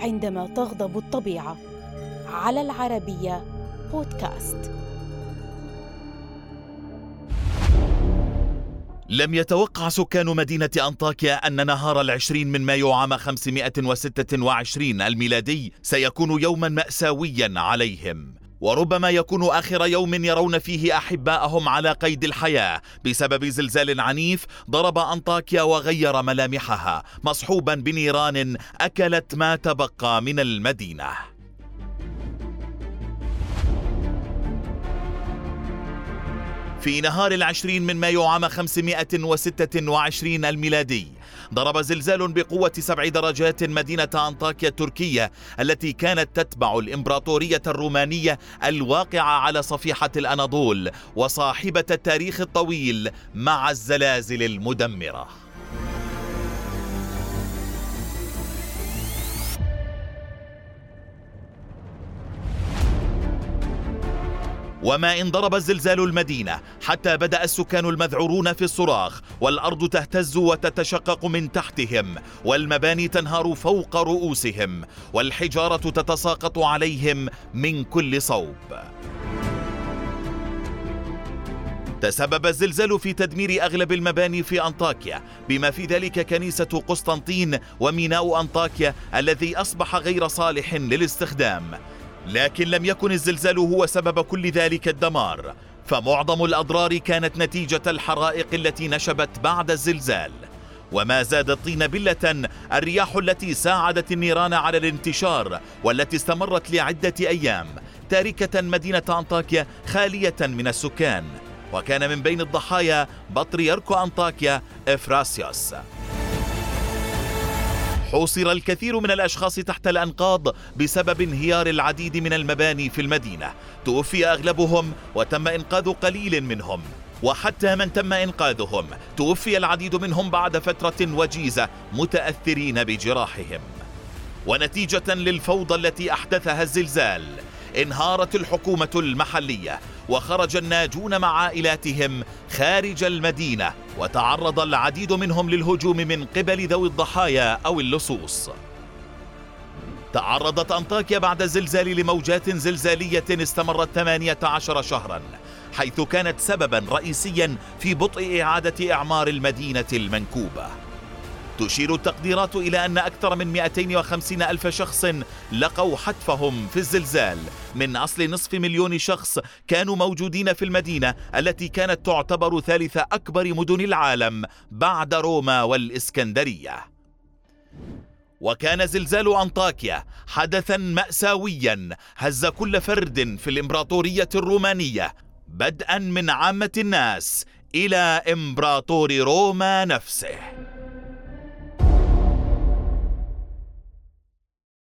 عندما تغضب الطبيعة. على العربية بودكاست. لم يتوقع سكان مدينة أنطاكيا أن نهار العشرين من مايو عام 526 الميلادي سيكون يوما مأساويا عليهم. وربما يكون آخر يوم يرون فيه أحباءهم على قيد الحياة. بسبب زلزال عنيف ضرب أنطاكيا وغير ملامحها. مصحوبا بنيران أكلت ما تبقى من المدينة. في نهار العشرين من مايو عام 526 الميلادي ضرب زلزال بقوة سبع درجات مدينة أنطاكيا التركية التي كانت تتبع الإمبراطورية الرومانية الواقعة على صفيحة الأناضول وصاحبة التاريخ الطويل مع الزلازل المدمرة. وما إن ضرب الزلزال المدينة حتى بدأ السكان المذعورون في الصراخ والأرض تهتز وتتشقق من تحتهم والمباني تنهار فوق رؤوسهم والحجارة تتساقط عليهم من كل صوب. تسبب الزلزال في تدمير أغلب المباني في أنطاكيا بما في ذلك كنيسة قسطنطين وميناء أنطاكيا الذي أصبح غير صالح للاستخدام. لكن لم يكن الزلزال هو سبب كل ذلك الدمار فمعظم الأضرار كانت نتيجة الحرائق التي نشبت بعد الزلزال. وما زاد الطين بلة الرياح التي ساعدت النيران على الانتشار والتي استمرت لعدة أيام تاركة مدينة أنطاكيا خالية من السكان. وكان من بين الضحايا بطريرك أنطاكيا إفراسيوس. حوصر الكثير من الأشخاص تحت الأنقاض بسبب انهيار العديد من المباني في المدينة. توفي أغلبهم وتم إنقاذ قليل منهم. وحتى من تم إنقاذهم توفي العديد منهم بعد فترة وجيزة متأثرين بجراحهم. ونتيجة للفوضى التي أحدثها الزلزال انهارت الحكومة المحلية وخرج الناجون مع عائلاتهم خارج المدينة وتعرض العديد منهم للهجوم من قبل ذوي الضحايا أو اللصوص. تعرضت أنطاكيا بعد الزلزال لموجات زلزالية استمرت 18 شهرا حيث كانت سببا رئيسيا في بطء إعادة إعمار المدينة المنكوبة. تشير التقديرات إلى أن أكثر من 250 ألف شخص لقوا حتفهم في الزلزال. من أصل نصف مليون شخص كانوا موجودين في المدينة التي كانت تعتبر ثالث أكبر مدن العالم بعد روما والإسكندرية. وكان زلزال أنطاكيا حدثا مأساويا. هز كل فرد في الإمبراطورية الرومانية بدءا من عامة الناس إلى إمبراطور روما نفسه.